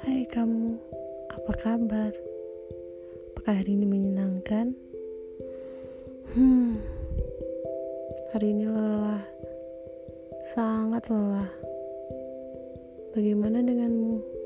Hai kamu? Apa kabar? Apakah hari ini menyenangkan? Hmm, hari ini lelah, sangat lelah. Bagaimana denganmu?